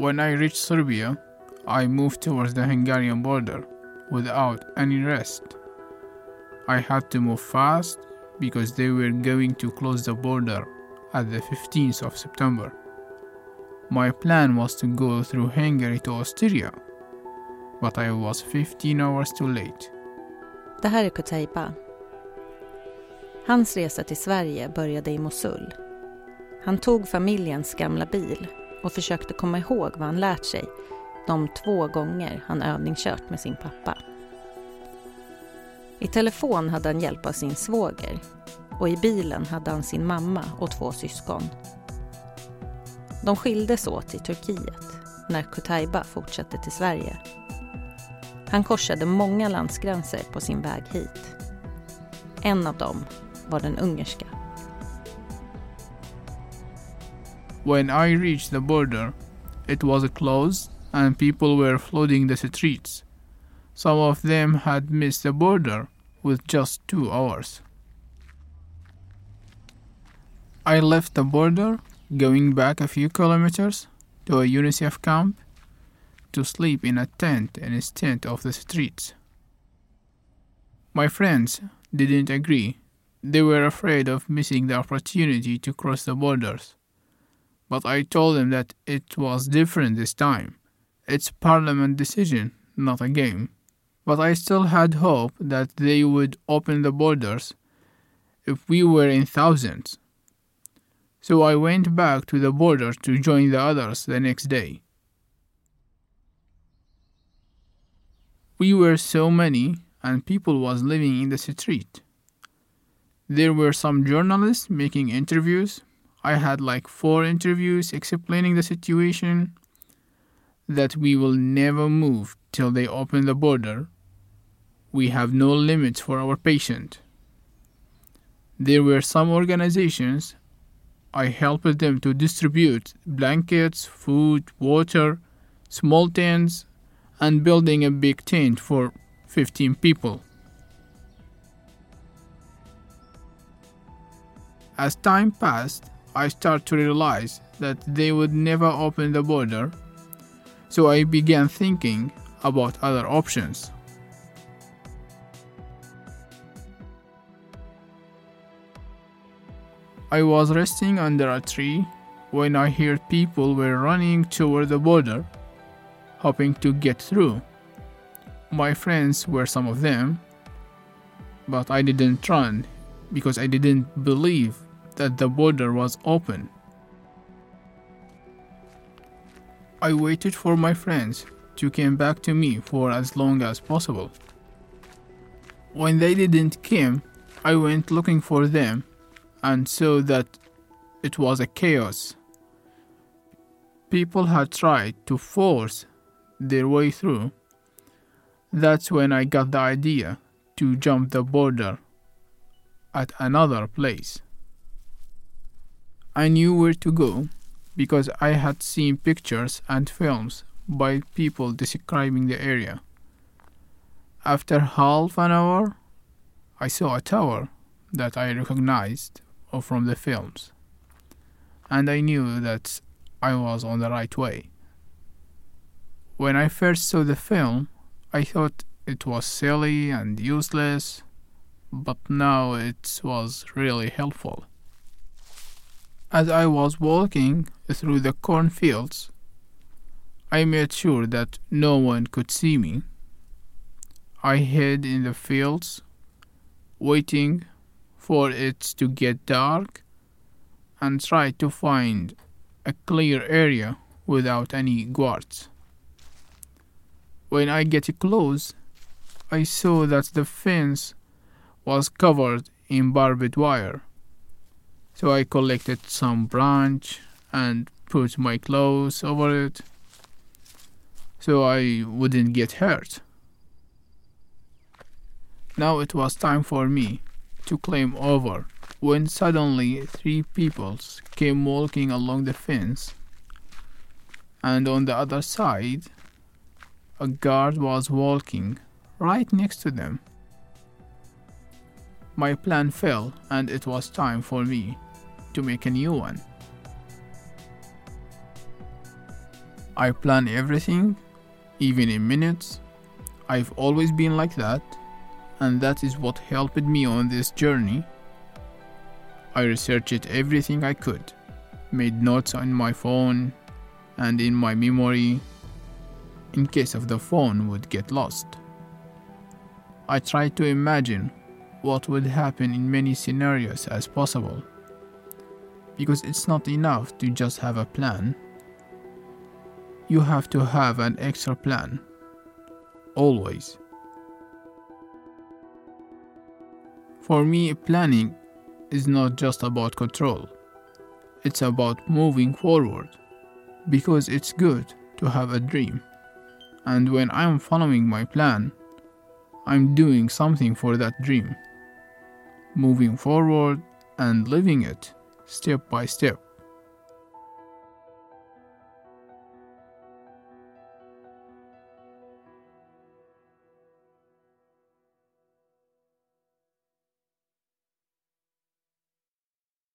When I reached Serbia, I moved towards the Hungarian border without any rest. I had to move fast because they were going to close the border at the 15th of September. My plan was to go through Hungary to Austria, but I was 15 hours too late. Det här är Kutaiba. Hans resa till Sverige började i Mosul. Han tog familjens gamla bil och försökte komma ihåg vad han lärt sig de två gånger han övningskört med sin pappa. I telefon hade han hjälp av sin svåger och i bilen hade han sin mamma och två syskon. De skildes åt i Turkiet när Kutaiba fortsatte till Sverige. Han korsade många landsgränser på sin väg hit. En av dem var den ungerska. When I reached the border, it was closed and people were flooding the streets. Some of them had missed the border with just two hours. I left the border, going back a few kilometers to a UNICEF camp to sleep in a tent instead of the streets. My friends didn't agree. They were afraid of missing the opportunity to cross the borders. But I told them that it was different this time. It's parliament decision, not a game. But I still had hope that they would open the borders if we were in thousands. So I went back to the border to join the others the next day. We were so many and people was living in the street. There were some journalists making interviews. I had like four interviews explaining the situation that we will never move till they open the border. We have no limits for our patient. There were some organizations I helped them to distribute blankets, food, water, small tents, and building a big tent for 15 people. As time passed, I started to realize that they would never open the border, so I began thinking about other options. I was resting under a tree when I heard people were running toward the border, hoping to get through. My friends were some of them, but I didn't run because I didn't believe that the border was open. I waited for my friends to come back to me for as long as possible. When they didn't come, I went looking for them and saw that it was a chaos. People had tried to force their way through. That's when I got the idea to jump the border at another place. I knew where to go because I had seen pictures and films by people describing the area. After half an hour, I saw a tower that I recognized from the films, and I knew that I was on the right way. When I first saw the film, I thought it was silly and useless, but now it was really helpful. As I was walking through the cornfields, I made sure that no one could see me. I hid in the fields, waiting for it to get dark, and tried to find a clear area without any guards. When I get close, I saw that the fence was covered in barbed wire. So I collected some branch and put my clothes over it so I wouldn't get hurt. Now it was time for me to climb over when suddenly three peoples came walking along the fence and on the other side a guard was walking right next to them. My plan fell and it was time for me to make a new one. I plan everything, even in minutes. I've always been like that, and that is what helped me on this journey. I researched everything I could, made notes on my phone and in my memory in case of the phone would get lost. I tried to imagine what would happen in many scenarios as possible because it's not enough to just have a plan. You have to have an extra plan. Always. For me, planning is not just about control, it's about moving forward because it's good to have a dream. And when I'm following my plan, I'm doing something for that dream, moving forward and living it step by step.